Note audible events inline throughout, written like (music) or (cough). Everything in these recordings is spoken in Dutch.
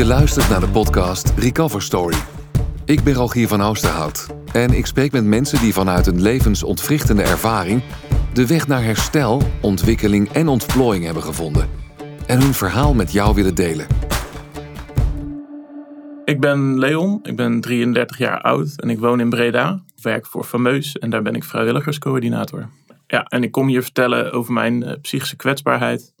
Je luistert naar de podcast Recover Story. Ik ben Rogier van Oosterhout en ik spreek met mensen die vanuit een levensontwrichtende ervaring de weg naar herstel, ontwikkeling en ontplooiing hebben gevonden en hun verhaal met jou willen delen. Ik ben Leon, ik ben 33 jaar oud en ik woon in Breda. Ik werk voor Fameus en daar ben ik vrijwilligerscoördinator. Ja, en ik kom hier vertellen over mijn uh, psychische kwetsbaarheid.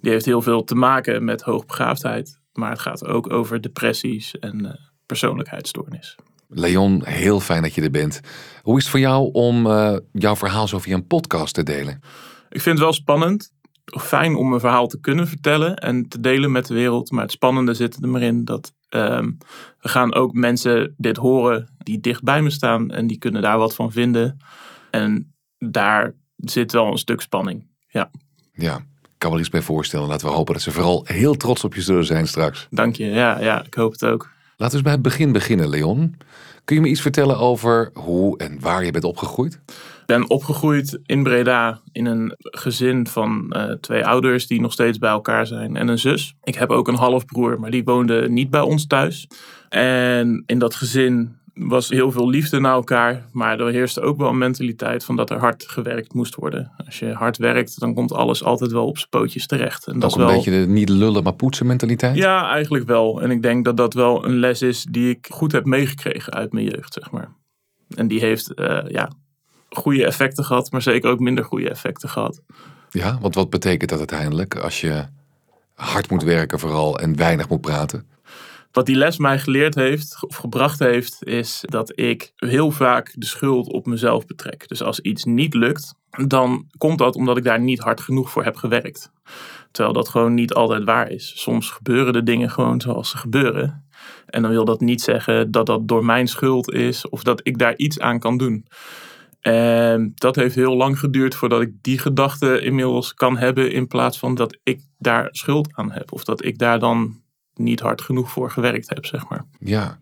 Die heeft heel veel te maken met hoogbegaafdheid, maar het gaat ook over depressies en uh, persoonlijkheidsstoornis. Leon, heel fijn dat je er bent. Hoe is het voor jou om uh, jouw verhaal zo via een podcast te delen? Ik vind het wel spannend. Fijn om mijn verhaal te kunnen vertellen en te delen met de wereld. Maar het spannende zit er maar in dat um, er gaan ook mensen dit horen die dicht bij me staan en die kunnen daar wat van vinden. En daar zit wel een stuk spanning. Ja. Ja, kan wel iets bij voorstellen. Laten we hopen dat ze vooral heel trots op je zullen zijn straks. Dank je. Ja, ja ik hoop het ook. Laten we eens bij het begin beginnen, Leon. Kun je me iets vertellen over hoe en waar je bent opgegroeid? Ik ben opgegroeid in Breda in een gezin van uh, twee ouders die nog steeds bij elkaar zijn en een zus. Ik heb ook een halfbroer, maar die woonde niet bij ons thuis. En in dat gezin was heel veel liefde naar elkaar, maar er heerste ook wel een mentaliteit van dat er hard gewerkt moest worden. Als je hard werkt, dan komt alles altijd wel op zijn pootjes terecht. En dat is wel... een beetje de niet lullen maar poetsen mentaliteit? Ja, eigenlijk wel. En ik denk dat dat wel een les is die ik goed heb meegekregen uit mijn jeugd, zeg maar. En die heeft uh, ja, goede effecten gehad, maar zeker ook minder goede effecten gehad. Ja, want wat betekent dat uiteindelijk als je hard moet werken vooral en weinig moet praten? Wat die les mij geleerd heeft of gebracht heeft, is dat ik heel vaak de schuld op mezelf betrek. Dus als iets niet lukt, dan komt dat omdat ik daar niet hard genoeg voor heb gewerkt. Terwijl dat gewoon niet altijd waar is. Soms gebeuren de dingen gewoon zoals ze gebeuren. En dan wil dat niet zeggen dat dat door mijn schuld is of dat ik daar iets aan kan doen. En dat heeft heel lang geduurd voordat ik die gedachte inmiddels kan hebben, in plaats van dat ik daar schuld aan heb. Of dat ik daar dan niet hard genoeg voor gewerkt heb, zeg maar. Ja,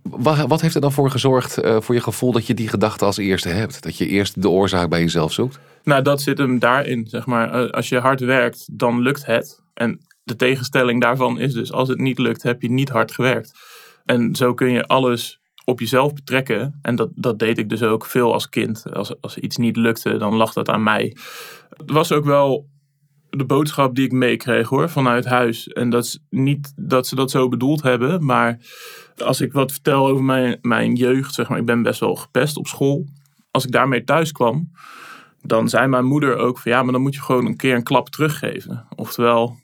wat heeft er dan voor gezorgd uh, voor je gevoel dat je die gedachte als eerste hebt? Dat je eerst de oorzaak bij jezelf zoekt? Nou, dat zit hem daarin, zeg maar. Uh, als je hard werkt, dan lukt het. En de tegenstelling daarvan is dus, als het niet lukt, heb je niet hard gewerkt. En zo kun je alles op jezelf betrekken. En dat, dat deed ik dus ook veel als kind. Als, als iets niet lukte, dan lag dat aan mij. Het was ook wel de boodschap die ik meekreeg hoor, vanuit huis. En dat is niet dat ze dat zo bedoeld hebben, maar als ik wat vertel over mijn, mijn jeugd, zeg maar, ik ben best wel gepest op school. Als ik daarmee thuis kwam, dan zei mijn moeder ook van ja, maar dan moet je gewoon een keer een klap teruggeven. Oftewel,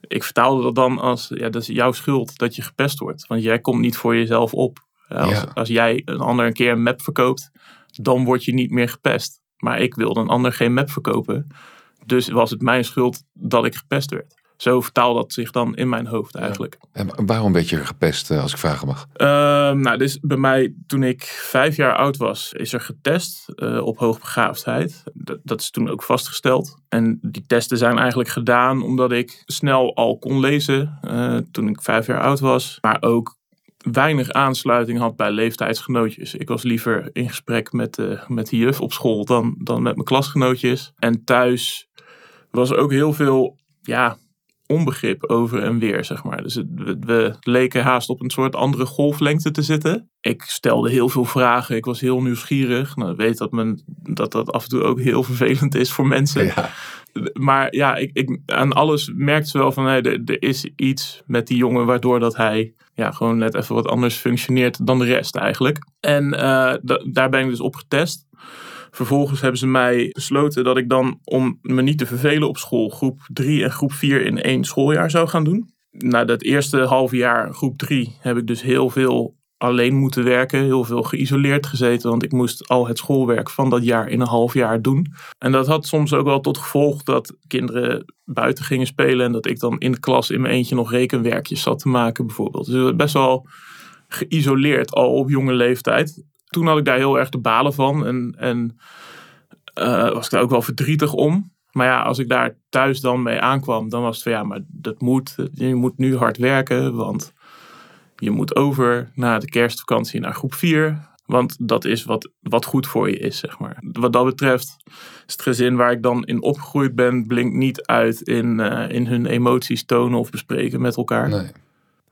ik vertaalde dat dan als, ja, dat is jouw schuld dat je gepest wordt. Want jij komt niet voor jezelf op. Als, als jij een ander een keer een map verkoopt, dan word je niet meer gepest. Maar ik wilde een ander geen map verkopen. Dus was het mijn schuld dat ik gepest werd. Zo vertaalt dat zich dan in mijn hoofd eigenlijk. En waarom werd je gepest, eh, als ik vragen mag? Uh, nou, dus bij mij, toen ik vijf jaar oud was, is er getest uh, op hoogbegaafdheid. Dat, dat is toen ook vastgesteld. En die testen zijn eigenlijk gedaan omdat ik snel al kon lezen uh, toen ik vijf jaar oud was. Maar ook weinig aansluiting had bij leeftijdsgenootjes. Ik was liever in gesprek met, uh, met de juf op school dan, dan met mijn klasgenootjes. En thuis was ook heel veel ja, onbegrip over en weer, zeg maar. Dus we, we, leken haast op een soort andere golflengte te zitten. Ik stelde heel veel vragen, ik was heel nieuwsgierig. Nou, ik weet dat, men, dat dat af en toe ook heel vervelend is voor mensen. Ja. Maar ja, ik, ik, aan alles merkte ze wel van, hey, er, er is iets met die jongen waardoor dat hij ja, gewoon net even wat anders functioneert dan de rest eigenlijk. En uh, daar ben ik dus op getest. Vervolgens hebben ze mij besloten dat ik dan, om me niet te vervelen op school, groep 3 en groep 4 in één schooljaar zou gaan doen. Na dat eerste half jaar, groep 3, heb ik dus heel veel alleen moeten werken, heel veel geïsoleerd gezeten, want ik moest al het schoolwerk van dat jaar in een half jaar doen. En dat had soms ook wel tot gevolg dat kinderen buiten gingen spelen en dat ik dan in de klas in mijn eentje nog rekenwerkjes zat te maken bijvoorbeeld. Dus best wel geïsoleerd al op jonge leeftijd toen had ik daar heel erg de balen van en, en uh, was ik daar ook wel verdrietig om. Maar ja, als ik daar thuis dan mee aankwam, dan was het van ja, maar dat moet, je moet nu hard werken, want je moet over na de kerstvakantie naar groep 4. Want dat is wat, wat goed voor je is, zeg maar. Wat dat betreft is het gezin waar ik dan in opgegroeid ben, blinkt niet uit in, uh, in hun emoties tonen of bespreken met elkaar. Nee.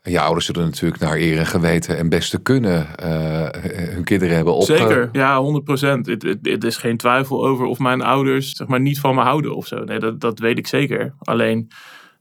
En je ouders zullen natuurlijk naar eer en geweten en beste kunnen eh, hun kinderen hebben op. Zeker, ja, 100 procent. Het is geen twijfel over of mijn ouders zeg maar, niet van me houden of zo. Nee, dat, dat weet ik zeker. Alleen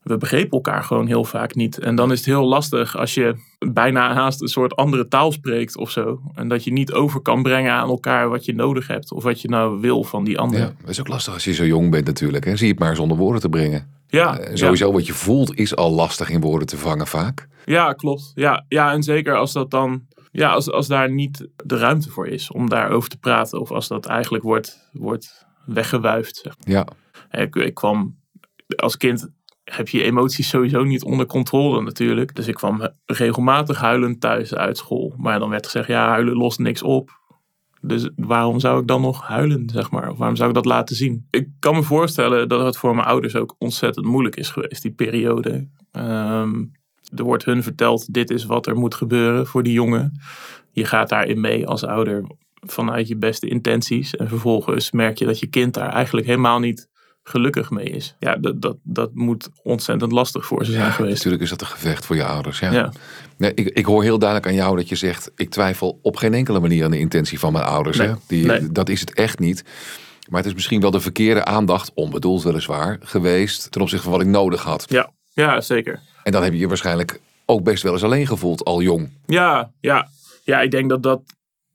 we begrepen elkaar gewoon heel vaak niet. En dan is het heel lastig als je bijna haast een soort andere taal spreekt of zo. En dat je niet over kan brengen aan elkaar wat je nodig hebt. Of wat je nou wil van die ander. Ja, dat is ook lastig als je zo jong bent natuurlijk. Hè? Zie je het maar zonder woorden te brengen. Ja, uh, sowieso wat je voelt is al lastig in woorden te vangen vaak. Ja, klopt. Ja, ja en zeker als dat dan... Ja, als, als daar niet de ruimte voor is om daarover te praten. Of als dat eigenlijk wordt, wordt weggewuifd. Zeg. Ja. Ik, ik kwam als kind heb je emoties sowieso niet onder controle natuurlijk. Dus ik kwam regelmatig huilend thuis uit school. Maar dan werd gezegd, ja, huilen lost niks op. Dus waarom zou ik dan nog huilen, zeg maar? Of waarom zou ik dat laten zien? Ik kan me voorstellen dat het voor mijn ouders ook ontzettend moeilijk is geweest, die periode. Ehm, er wordt hun verteld, dit is wat er moet gebeuren voor die jongen. Je gaat daarin mee als ouder vanuit je beste intenties. En vervolgens merk je dat je kind daar eigenlijk helemaal niet gelukkig mee is. Ja, dat, dat, dat moet ontzettend lastig voor ze zijn ja, geweest. Natuurlijk is dat een gevecht voor je ouders. Ja. ja. Nee, ik, ik hoor heel duidelijk aan jou dat je zegt: ik twijfel op geen enkele manier aan de intentie van mijn ouders. Nee, hè? Die, nee. Dat is het echt niet. Maar het is misschien wel de verkeerde aandacht, onbedoeld weliswaar, geweest ten opzichte van wat ik nodig had. Ja, ja zeker. En dan heb je je waarschijnlijk ook best wel eens alleen gevoeld, al jong. Ja, ja. ja ik denk dat dat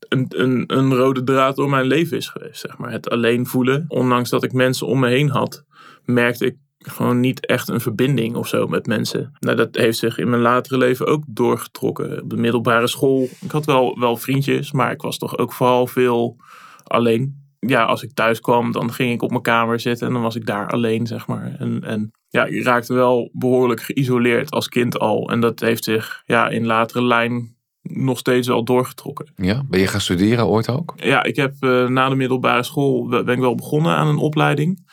een, een, rode draad door mijn leven is geweest. Zeg maar. Het alleen voelen. Ondanks dat ik mensen om me heen had, merkte ik gewoon niet echt een verbinding of zo met mensen. Nou, dat heeft zich in mijn latere leven ook doorgetrokken. Op de middelbare school, ik had wel, wel vriendjes, maar ik was toch ook vooral veel alleen. Ja, als ik thuis kwam, dan ging ik op mijn kamer zitten en dan was ik daar alleen, zeg maar. En, ja, ik raakte wel behoorlijk geïsoleerd als kind al. En dat heeft zich ja, in latere lijn nog steeds wel doorgetrokken. Ja, ben je gaan studeren ooit ook? Ja, ik heb uh, na de middelbare school ben ik wel begonnen aan een opleiding.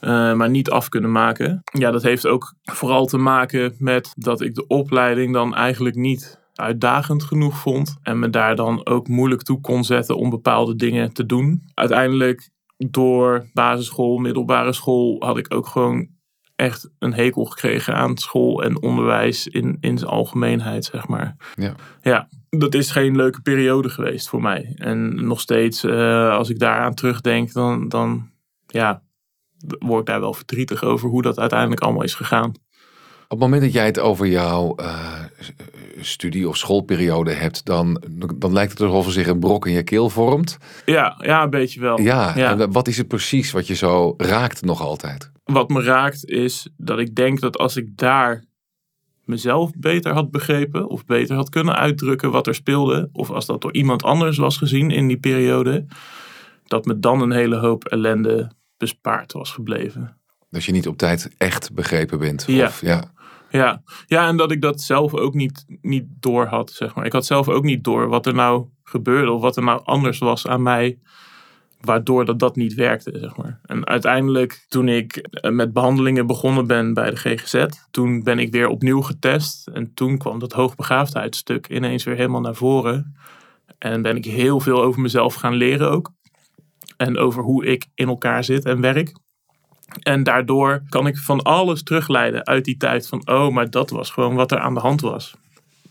Uh, maar niet af kunnen maken. Ja, dat heeft ook vooral te maken met dat ik de opleiding dan eigenlijk niet uitdagend genoeg vond. En me daar dan ook moeilijk toe kon zetten om bepaalde dingen te doen. Uiteindelijk door basisschool, middelbare school had ik ook gewoon echt een hekel gekregen aan school en onderwijs in, in zijn algemeenheid, zeg maar. Ja. ja, dat is geen leuke periode geweest voor mij. En nog steeds, uh, als ik daaraan terugdenk, dan, dan ja, word ik daar wel verdrietig over hoe dat uiteindelijk allemaal is gegaan. Op het moment dat jij het over jouw uh, studie- of schoolperiode hebt, dan, dan lijkt het alsof er zich een brok in je keel vormt. Ja, ja een beetje wel. Ja, ja. En wat is het precies wat je zo raakt nog altijd? Wat me raakt is dat ik denk dat als ik daar mezelf beter had begrepen of beter had kunnen uitdrukken wat er speelde, of als dat door iemand anders was gezien in die periode, dat me dan een hele hoop ellende bespaard was gebleven. Dat je niet op tijd echt begrepen bent. Ja. Of, ja. Ja. ja, en dat ik dat zelf ook niet, niet door had, zeg maar. Ik had zelf ook niet door wat er nou gebeurde of wat er nou anders was aan mij, waardoor dat, dat niet werkte, zeg maar. En uiteindelijk, toen ik met behandelingen begonnen ben bij de GGZ, toen ben ik weer opnieuw getest. En toen kwam dat hoogbegaafdheidstuk ineens weer helemaal naar voren. En ben ik heel veel over mezelf gaan leren ook. En over hoe ik in elkaar zit en werk. En daardoor kan ik van alles terugleiden uit die tijd van, oh, maar dat was gewoon wat er aan de hand was.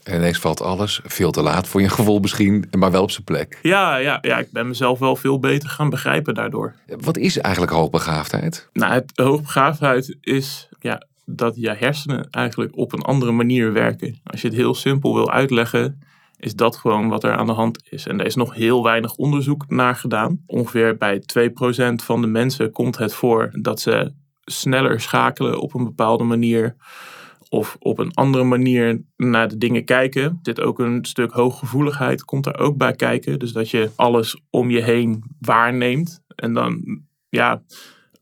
En ineens valt alles veel te laat voor je gevoel misschien, maar wel op zijn plek. Ja, ja, ja, ik ben mezelf wel veel beter gaan begrijpen daardoor. Wat is eigenlijk hoogbegaafdheid? Nou, het, hoogbegaafdheid is ja, dat je hersenen eigenlijk op een andere manier werken. Als je het heel simpel wil uitleggen, is dat gewoon wat er aan de hand is. En er is nog heel weinig onderzoek naar gedaan. Ongeveer bij 2% van de mensen komt het voor dat ze sneller schakelen op een bepaalde manier. Of op een andere manier naar de dingen kijken. Zit ook een stuk hooggevoeligheid, komt daar ook bij kijken. Dus dat je alles om je heen waarneemt. En dan, ja,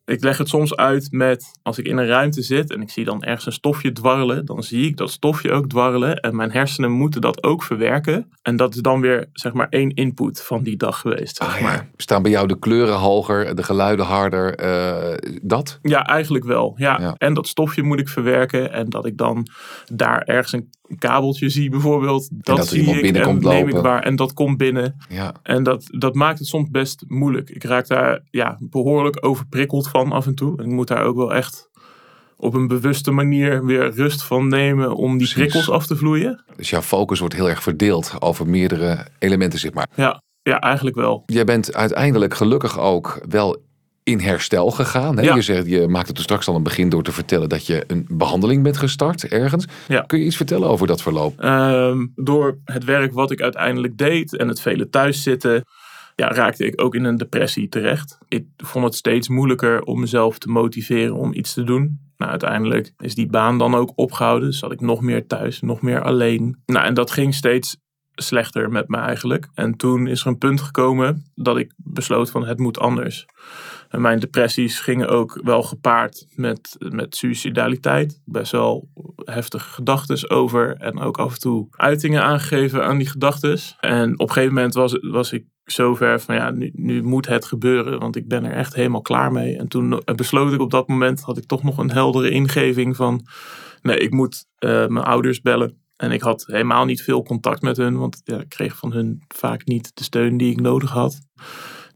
ik leg het soms uit met als ik in een ruimte zit en ik zie dan ergens een stofje dwarrelen, dan zie ik dat stofje ook dwarrelen en mijn hersenen moeten dat ook verwerken. En dat is dan weer zeg maar één input van die dag geweest. Zeg Ah, maar. ja. Staan bij jou de kleuren hoger, de geluiden harder, eh, dat? Ja, eigenlijk wel. Ja. Ja. En dat stofje moet ik verwerken. En dat ik dan daar ergens een kabeltje zie bijvoorbeeld. Dat, dat zie ik en neem ik waar. En dat komt binnen. Ja. En dat, dat maakt het soms best moeilijk. Ik raak daar ja, behoorlijk overprikkeld van af en toe. En ik moet daar ook wel echt op een bewuste manier weer rust van nemen om die Precies. prikkels af te vloeien. Dus jouw focus wordt heel erg verdeeld over meerdere elementen, zeg maar. Ja, ja eigenlijk wel. Jij bent uiteindelijk gelukkig ook wel in herstel gegaan. Hè? Ja. Je, zegt, je maakte toen straks al een begin door te vertellen dat je een behandeling bent gestart ergens. Ja. Kun je iets vertellen over dat verloop? Ehm, door het werk wat ik uiteindelijk deed en het vele thuiszitten, ja, raakte ik ook in een depressie terecht. Ik vond het steeds moeilijker om mezelf te motiveren om iets te doen. Nou, uiteindelijk is die baan dan ook opgehouden. Zat ik nog meer thuis, nog meer alleen. Nou, en dat ging steeds slechter met me eigenlijk. En toen is er een punt gekomen dat ik besloot van het moet anders. En mijn depressies gingen ook wel gepaard met, met suicidaliteit. Best wel heftige gedachten over. En ook af en toe uitingen aangegeven aan die gedachten. En op een gegeven moment was, was ik zover van ja, nu, nu moet het gebeuren. Want ik ben er echt helemaal klaar mee. En toen besloot ik op dat moment, had ik toch nog een heldere ingeving van... Nee, ik moet eh, mijn ouders bellen. En ik had helemaal niet veel contact met hun. Want ja, ik kreeg van hun vaak niet de steun die ik nodig had.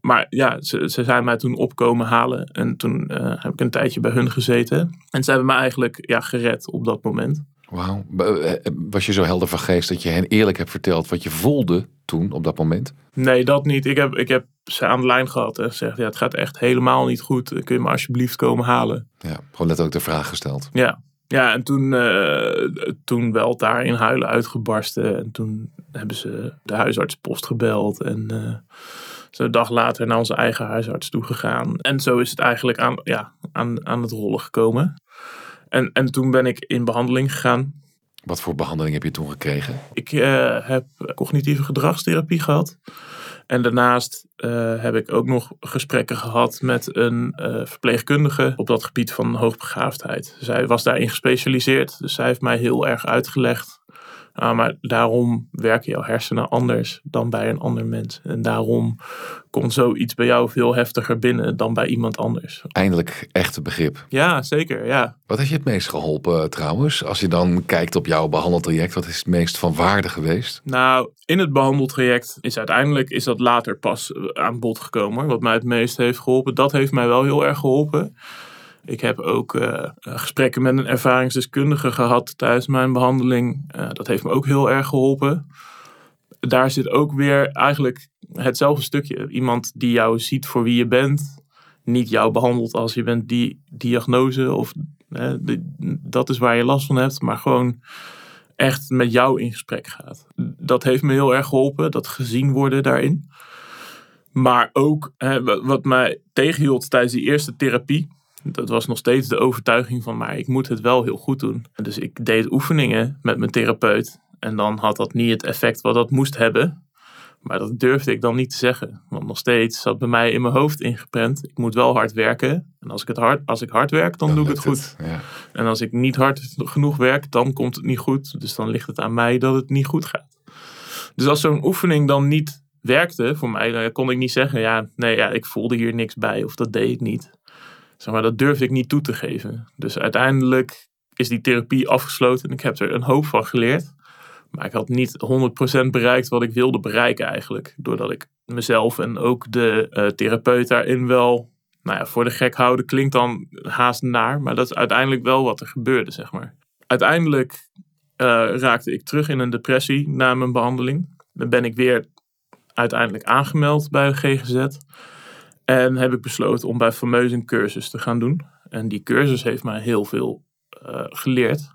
Maar ja, ze, ze zijn mij toen opkomen halen. En toen eh, heb ik een tijdje bij hun gezeten. En ze hebben me eigenlijk ja, gered op dat moment. Wauw. B- eh, Was je zo helder van geest dat je hen eerlijk hebt verteld wat je voelde toen op dat moment? Nee, dat niet. Ik heb, ik heb ze aan de lijn gehad en gezegd: ja, het gaat echt helemaal niet goed. Kun je me alsjeblieft komen halen? Ja, gewoon letterlijk de vraag gesteld. Ja, ja en toen, eh, toen wel daar in huilen uitgebarsten. En toen hebben ze de huisartspost gebeld. En uh, een dag later naar onze eigen huisarts toegegaan. En zo is het eigenlijk aan, ja, aan, aan het rollen gekomen. En, en toen ben ik in behandeling gegaan. Wat voor behandeling heb je toen gekregen? Ik uh, heb cognitieve gedragstherapie gehad. En daarnaast uh, heb ik ook nog gesprekken gehad met een uh, verpleegkundige op dat gebied van hoogbegaafdheid. Zij was daarin gespecialiseerd, dus zij heeft mij heel erg uitgelegd. Uh, maar daarom werken jouw hersenen anders dan bij een ander mens. En daarom komt zoiets bij jou veel heftiger binnen dan bij iemand anders. Eindelijk echte begrip. Ja, zeker. Ja. Wat heeft je het meest geholpen trouwens? Als je dan kijkt op jouw behandeltraject, wat is het meest van waarde geweest? Nou, in het behandeltraject is uiteindelijk is dat later pas aan bod gekomen. Wat mij het meest heeft geholpen. Dat heeft mij wel heel erg geholpen. Ik heb ook uh, gesprekken met een ervaringsdeskundige gehad tijdens mijn behandeling. Uh, dat heeft me ook heel erg geholpen. Daar zit ook weer eigenlijk hetzelfde stukje. Iemand die jou ziet voor wie je bent. Niet jou behandelt als je bent die diagnose of dat is waar je last van hebt. Maar gewoon echt met jou in gesprek gaat. Dat heeft me heel erg geholpen. Dat gezien worden daarin. Maar ook wat mij tegenhield tijdens die eerste therapie dat was nog steeds de overtuiging van, maar ik moet het wel heel goed doen. Dus ik deed oefeningen met mijn therapeut. En dan had dat niet het effect wat dat moest hebben. Maar dat durfde ik dan niet te zeggen. Want nog steeds zat bij mij in mijn hoofd ingeprent. Ik moet wel hard werken. En als ik, het hard, als ik hard werk, dan, dan doe ik het goed. Het, ja. En als ik niet hard genoeg werk, dan komt het niet goed. Dus dan ligt het aan mij dat het niet goed gaat. Dus als zo'n oefening dan niet werkte voor mij, dan kon ik niet zeggen: ja, nee, ja, ik voelde hier niks bij of dat deed ik niet. Zeg maar, dat durfde ik niet toe te geven. Dus uiteindelijk is die therapie afgesloten en ik heb er een hoop van geleerd. Maar ik had niet 100% bereikt wat ik wilde bereiken eigenlijk. Doordat ik mezelf en ook de uh, therapeut daarin wel nou ja, voor de gek houden klinkt dan haast naar. Maar dat is uiteindelijk wel wat er gebeurde, zeg maar. Uiteindelijk uh, raakte ik terug in een depressie na mijn behandeling. Dan ben ik weer uiteindelijk aangemeld bij de GGZ. En heb ik besloten om bij Fameus een cursus te gaan doen. En die cursus heeft mij heel veel uh, geleerd.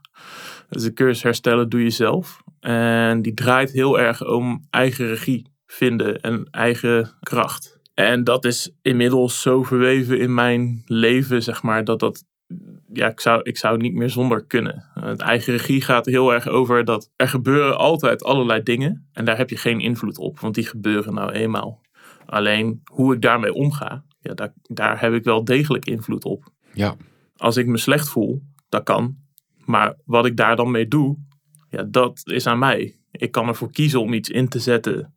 Dus de cursus herstellen doe je zelf. En die draait heel erg om eigen regie vinden en eigen kracht. En dat is inmiddels zo verweven in mijn leven, zeg maar, dat dat. Ja, ik zou, ik zou niet meer zonder kunnen. Het eigen regie gaat heel erg over dat er gebeuren altijd allerlei dingen. En daar heb je geen invloed op, want die gebeuren nou eenmaal. Alleen hoe ik daarmee omga, ja, daar, daar heb ik wel degelijk invloed op. Ja. Als ik me slecht voel, dat kan. Maar wat ik daar dan mee doe, ja, dat is aan mij. Ik kan ervoor kiezen om iets in te zetten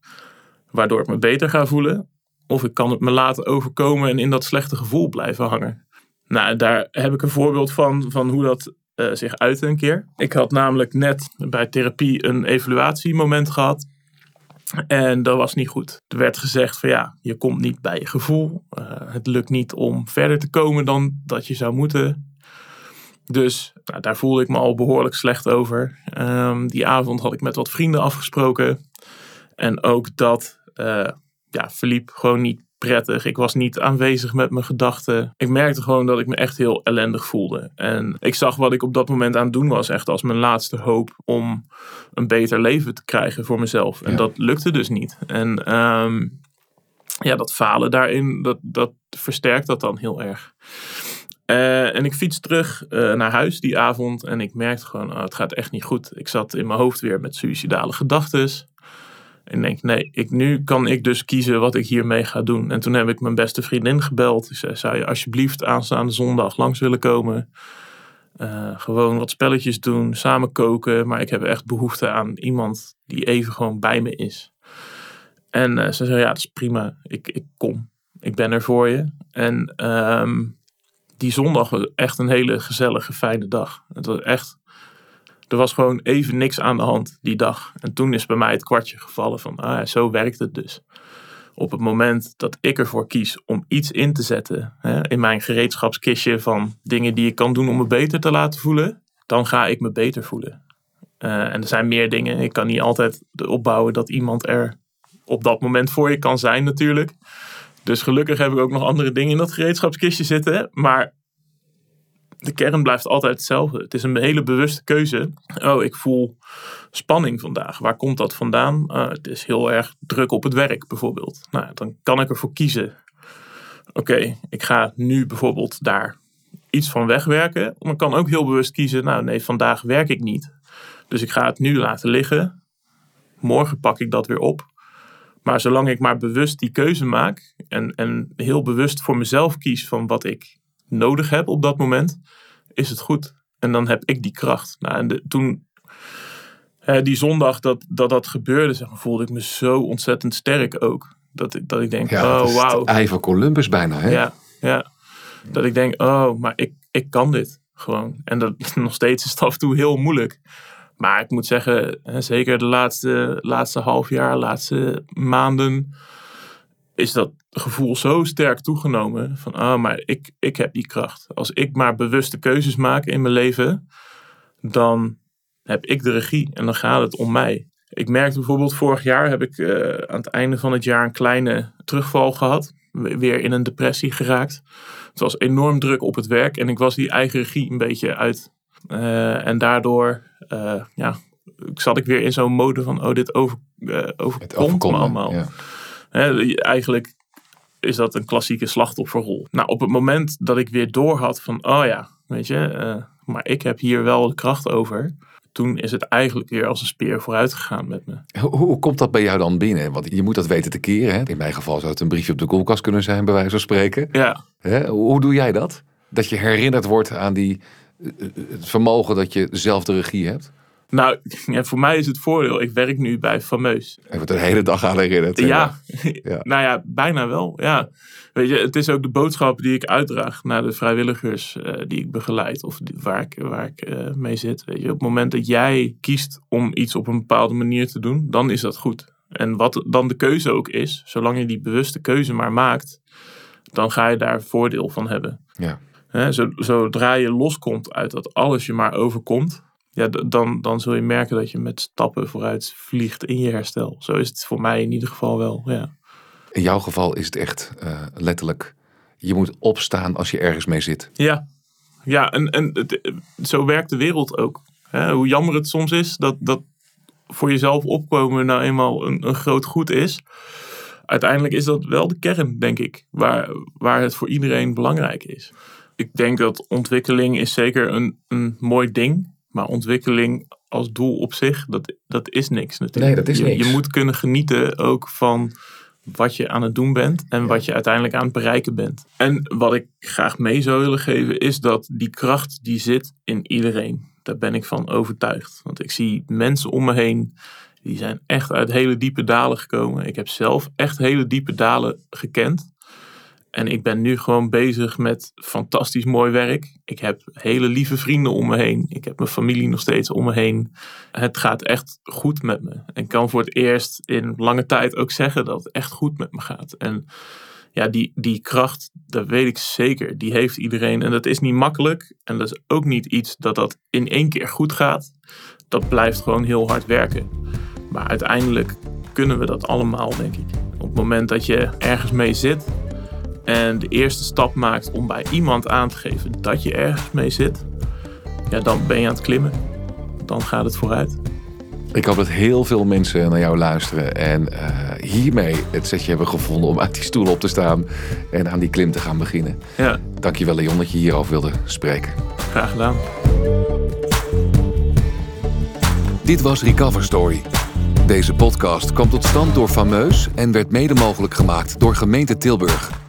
waardoor ik me beter ga voelen. Of ik kan het me laten overkomen en in dat slechte gevoel blijven hangen. Nou, daar heb ik een voorbeeld van, van hoe dat uh, zich uitte een keer. Ik had namelijk net bij therapie een evaluatiemoment gehad. En dat was niet goed. Er werd gezegd van ja, je komt niet bij je gevoel. Uh, het lukt niet om verder te komen dan dat je zou moeten. Dus nou, daar voelde ik me al behoorlijk slecht over. Ehm, die avond had ik met wat vrienden afgesproken. En ook dat uh, ja, verliep gewoon niet prettig. Ik was niet aanwezig met mijn gedachten. Ik merkte gewoon dat ik me echt heel ellendig voelde. En ik zag wat ik op dat moment aan het doen was, echt als mijn laatste hoop om een beter leven te krijgen voor mezelf. En dat lukte dus niet. En ehm, ja, dat falen daarin, dat, dat versterkt dat dan heel erg. Uh, en ik fiets terug uh, naar huis die avond en ik merkte gewoon, oh, het gaat echt niet goed. Ik zat in mijn hoofd weer met suïcidale gedachten. En denk, nee, ik, nu kan ik dus kiezen wat ik hiermee ga doen. En toen heb ik mijn beste vriendin gebeld. Ik zei, zou je alsjeblieft aanstaande zondag langs willen komen? Uh, gewoon wat spelletjes doen, samen koken. Maar ik heb echt behoefte aan iemand die even gewoon bij me is. En ze zei, ja, dat is prima. Ik, ik kom. Ik ben er voor je. En um, die zondag was echt een hele gezellige, fijne dag. Het was echt, er was gewoon even niks aan de hand die dag. En toen is bij mij het kwartje gevallen van, ah, zo werkt het dus. Op het moment dat ik ervoor kies om iets in te zetten hè, in mijn gereedschapskistje van dingen die ik kan doen om me beter te laten voelen, dan ga ik me beter voelen. Uh, en er zijn meer dingen. Ik kan niet altijd opbouwen dat iemand er op dat moment voor je kan zijn natuurlijk. Dus gelukkig heb ik ook nog andere dingen in dat gereedschapskistje zitten. Maar de kern blijft altijd hetzelfde. Het is een hele bewuste keuze. Oh, ik voel spanning vandaag. Waar komt dat vandaan? Uh, het is heel erg druk op het werk bijvoorbeeld. Nou, dan kan ik ervoor kiezen. Oké, ik ga nu bijvoorbeeld daar iets van wegwerken. Maar ik kan ook heel bewust kiezen. Nou nee, vandaag werk ik niet. Dus ik ga het nu laten liggen. Morgen pak ik dat weer op. Maar zolang ik maar bewust die keuze maak en, en heel bewust voor mezelf kies van wat ik nodig heb op dat moment, is het goed. En dan heb ik die kracht. Nou, en toen, die zondag dat, dat dat gebeurde, zeg maar, voelde ik me zo ontzettend sterk ook. Dat ik, dat ik denk, ja, oh wauw. Ei van Columbus bijna, hè? Ja, ja. Dat ik denk, oh, maar ik, ik kan dit gewoon. En dat (laughs) nog steeds is het af en toe heel moeilijk. Maar ik moet zeggen, zeker de laatste, laatste half jaar, laatste maanden, is dat gevoel zo sterk toegenomen. Van, ah, maar ik, ik heb die kracht. Als ik maar bewuste keuzes maak in mijn leven, dan heb ik de regie en dan gaat het om mij. Ik merkte bijvoorbeeld, vorig jaar heb ik uh, aan het einde van het jaar een kleine terugval gehad. Weer in een depressie geraakt. Het was enorm druk op het werk en ik was die eigen regie een beetje uit. Uh, en daardoor uh, ja, zat ik weer in zo'n mode van, oh, dit over, overkomt me allemaal. Ja. eigenlijk is dat een klassieke slachtofferrol. Nou, op het moment dat ik weer door had van, oh ja, weet je, uh, maar ik heb hier wel de kracht over. Toen is het eigenlijk weer als een speer vooruit gegaan met me. Hoe, hoe komt dat bij jou dan binnen? Want je moet dat weten te keren. Hè? In mijn geval zou het een briefje op de koelkast kunnen zijn, bij wijze van spreken. Ja. Hè? Hoe doe jij dat? Dat je herinnerd wordt aan die, het vermogen dat je zelf de regie hebt? Nou, (laughs) ja, voor mij is het voordeel. Ik werk nu bij Fameus. En wordt de hele dag aan herinnerd. Ja. (laughs) ja, nou ja, bijna wel. Ja. Weet je, het is ook de boodschap die ik uitdraag naar de vrijwilligers uh, die ik begeleid of die, waar ik, waar ik uh, mee zit. Weet je, op het moment dat jij kiest om iets op een bepaalde manier te doen, dan is dat goed. En wat dan de keuze ook is, zolang je die bewuste keuze maar maakt, dan ga je daar voordeel van hebben. Ja. He, zodra je loskomt uit dat alles je maar overkomt, ja, dan, dan zul je merken dat je met stappen vooruit vliegt in je herstel. Zo is het voor mij in ieder geval wel. Ja. In jouw geval is het echt uh, letterlijk, je moet opstaan als je ergens mee zit. Ja, ja en, en het, zo werkt de wereld ook. Hè? Hoe jammer het soms is dat, dat voor jezelf opkomen nou eenmaal een, een groot goed is. Uiteindelijk is dat wel de kern, denk ik, waar, waar het voor iedereen belangrijk is. Ik denk dat ontwikkeling is zeker een, een mooi ding maar ontwikkeling als doel op zich, dat, dat is niks natuurlijk. Nee, dat is niks. Je moet kunnen genieten ook van wat je aan het doen bent en wat je uiteindelijk aan het bereiken bent. En wat ik graag mee zou willen geven is dat die kracht die zit in iedereen. Daar ben ik van overtuigd. Want ik zie mensen om me heen die zijn echt uit hele diepe dalen gekomen. Ik heb zelf echt hele diepe dalen gekend. En ik ben nu gewoon bezig met fantastisch mooi werk. Ik heb hele lieve vrienden om me heen. Ik heb mijn familie nog steeds om me heen. Het gaat echt goed met me. En kan voor het eerst in lange tijd ook zeggen dat het echt goed met me gaat. En ja, die, die kracht, dat weet ik zeker, die heeft iedereen. En dat is niet makkelijk. En dat is ook niet iets dat dat in één keer goed gaat. Dat blijft gewoon heel hard werken. Maar uiteindelijk kunnen we dat allemaal, denk ik. Op het moment dat je ergens mee zit en de eerste stap maakt om bij iemand aan te geven dat je ergens mee zit, ja, dan ben je aan het klimmen. Dan gaat het vooruit. Ik hoop dat heel veel mensen naar jou luisteren en uh, hiermee het setje hebben gevonden om uit die stoel op te staan en aan die klim te gaan beginnen. Ja. Dankjewel Leon dat je hierover wilde spreken. Graag gedaan. Dit was Recover Story. Deze podcast kwam tot stand door Fameus en werd mede mogelijk gemaakt door gemeente Tilburg.